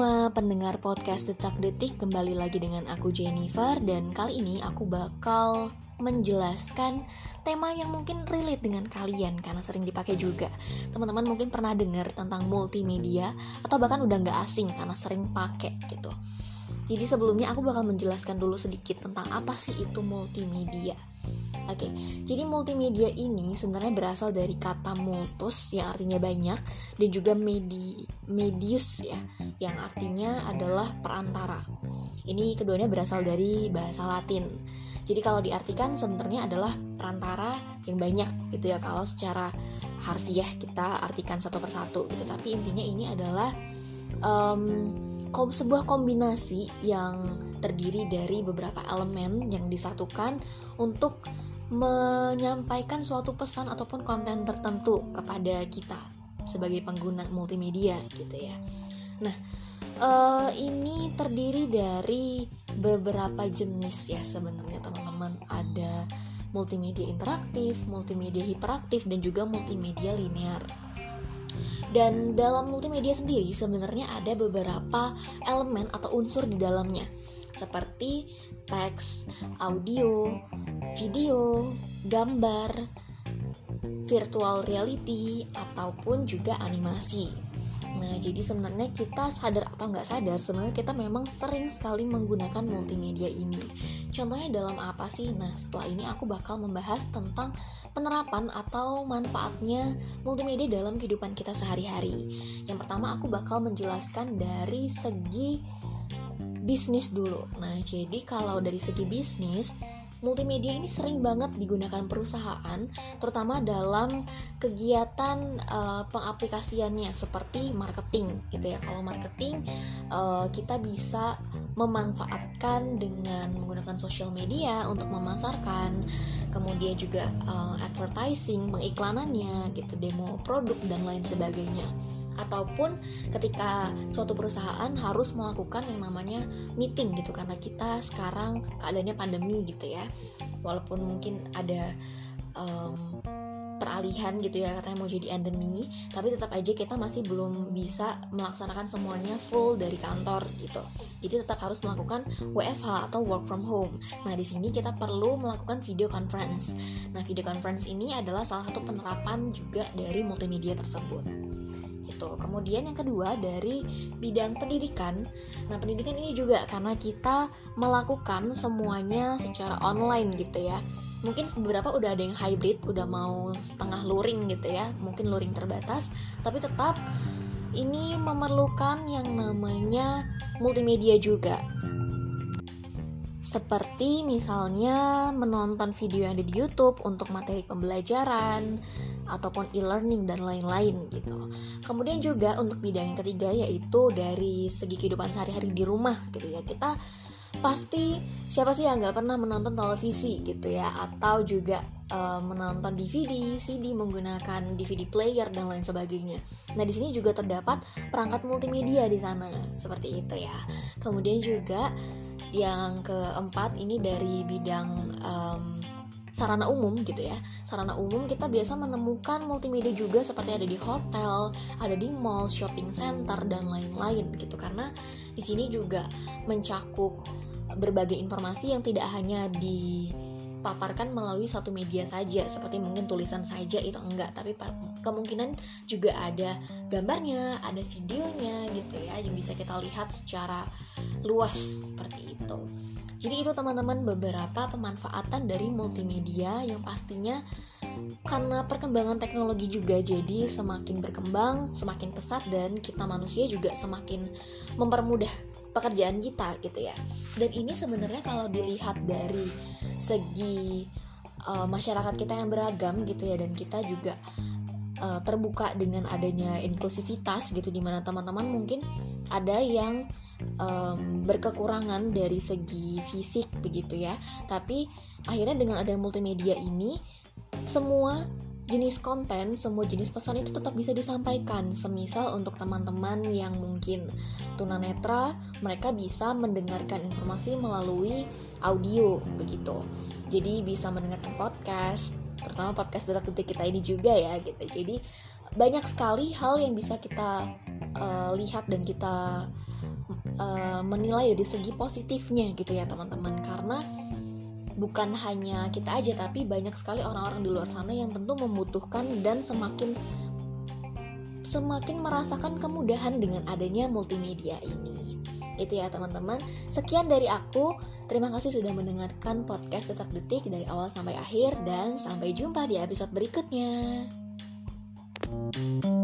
semua pendengar podcast Detak Detik Kembali lagi dengan aku Jennifer. Dan kali ini aku bakal menjelaskan tema yang mungkin relate dengan kalian Karena sering dipakai juga. Teman-teman mungkin pernah dengar tentang multimedia Atau bahkan udah nggak asing karena sering pakai gitu Jadi sebelumnya aku bakal menjelaskan dulu sedikit tentang apa sih itu multimedia Oke, jadi multimedia ini sebenarnya berasal dari kata multus yang artinya banyak dan juga medi medius ya yang artinya adalah perantara. Ini keduanya berasal dari bahasa Latin. Jadi kalau diartikan sebenarnya adalah perantara yang banyak gitu ya kalau secara harfiah kita artikan satu persatu gitu. Tapi intinya ini adalah um, kom sebuah kombinasi yang terdiri dari beberapa elemen yang disatukan untuk menyampaikan suatu pesan ataupun konten tertentu kepada kita sebagai pengguna multimedia gitu ya. Nah, uh, ini terdiri dari beberapa jenis ya sebenarnya teman-teman. Ada multimedia interaktif, multimedia hiperaktif dan juga multimedia linear. Dan dalam multimedia sendiri sebenarnya ada beberapa elemen atau unsur di dalamnya seperti teks, audio, video, gambar, virtual reality, ataupun juga animasi. Nah, jadi sebenarnya kita sadar atau nggak sadar, sebenarnya kita memang sering sekali menggunakan multimedia ini. Contohnya dalam apa sih? Nah, setelah ini aku bakal membahas tentang penerapan atau manfaatnya multimedia dalam kehidupan kita sehari-hari. Yang pertama, aku bakal menjelaskan dari segi bisnis dulu. Nah, jadi kalau dari segi bisnis, multimedia ini sering banget digunakan perusahaan, terutama dalam kegiatan uh, pengaplikasiannya seperti marketing, gitu ya. Kalau marketing, uh, kita bisa memanfaatkan dengan menggunakan sosial media untuk memasarkan, kemudian juga uh, advertising, pengiklanannya, gitu, demo produk dan lain sebagainya. Ataupun ketika suatu perusahaan harus melakukan yang namanya meeting gitu karena kita sekarang keadaannya pandemi gitu ya. Walaupun mungkin ada um, peralihan gitu ya katanya mau jadi endemi tapi tetap aja kita masih belum bisa melaksanakan semuanya full dari kantor gitu jadi tetap harus melakukan WFH atau work from home nah di sini kita perlu melakukan video conference nah video conference ini adalah salah satu penerapan juga dari multimedia tersebut gitu. Kemudian yang kedua dari bidang pendidikan. Nah, pendidikan ini juga karena kita melakukan semuanya secara online gitu ya. Mungkin beberapa udah ada yang hybrid, udah mau setengah luring gitu ya, mungkin luring terbatas, tapi tetap ini memerlukan yang namanya multimedia juga seperti misalnya menonton video yang ada di YouTube untuk materi pembelajaran ataupun e-learning dan lain-lain gitu. Kemudian juga untuk bidang yang ketiga yaitu dari segi kehidupan sehari-hari di rumah gitu ya. Kita pasti siapa sih yang nggak pernah menonton televisi gitu ya atau juga uh, menonton DVD, CD menggunakan DVD player dan lain sebagainya. Nah di sini juga terdapat perangkat multimedia di sana seperti itu ya. Kemudian juga yang keempat ini dari bidang um, sarana umum gitu ya sarana umum kita biasa menemukan multimedia juga seperti ada di hotel ada di mall shopping center dan lain-lain gitu karena di sini juga mencakup berbagai informasi yang tidak hanya di paparkan melalui satu media saja seperti mungkin tulisan saja itu enggak tapi kemungkinan juga ada gambarnya ada videonya gitu ya yang bisa kita lihat secara luas seperti itu. Jadi itu teman-teman beberapa pemanfaatan dari multimedia yang pastinya karena perkembangan teknologi juga jadi semakin berkembang, semakin pesat dan kita manusia juga semakin mempermudah pekerjaan kita gitu ya. Dan ini sebenarnya kalau dilihat dari segi uh, masyarakat kita yang beragam gitu ya dan kita juga uh, terbuka dengan adanya inklusivitas gitu di mana teman-teman mungkin ada yang um, berkekurangan dari segi fisik begitu ya tapi akhirnya dengan adanya multimedia ini semua jenis konten, semua jenis pesan itu tetap bisa disampaikan. Semisal untuk teman-teman yang mungkin tunanetra, mereka bisa mendengarkan informasi melalui audio begitu. Jadi bisa mendengarkan podcast, terutama podcast detik kita ini juga ya gitu. Jadi banyak sekali hal yang bisa kita uh, lihat dan kita uh, menilai dari segi positifnya gitu ya teman-teman karena bukan hanya kita aja tapi banyak sekali orang-orang di luar sana yang tentu membutuhkan dan semakin semakin merasakan kemudahan dengan adanya multimedia ini. Itu ya teman-teman. Sekian dari aku. Terima kasih sudah mendengarkan podcast Detak Detik dari awal sampai akhir dan sampai jumpa di episode berikutnya. thank you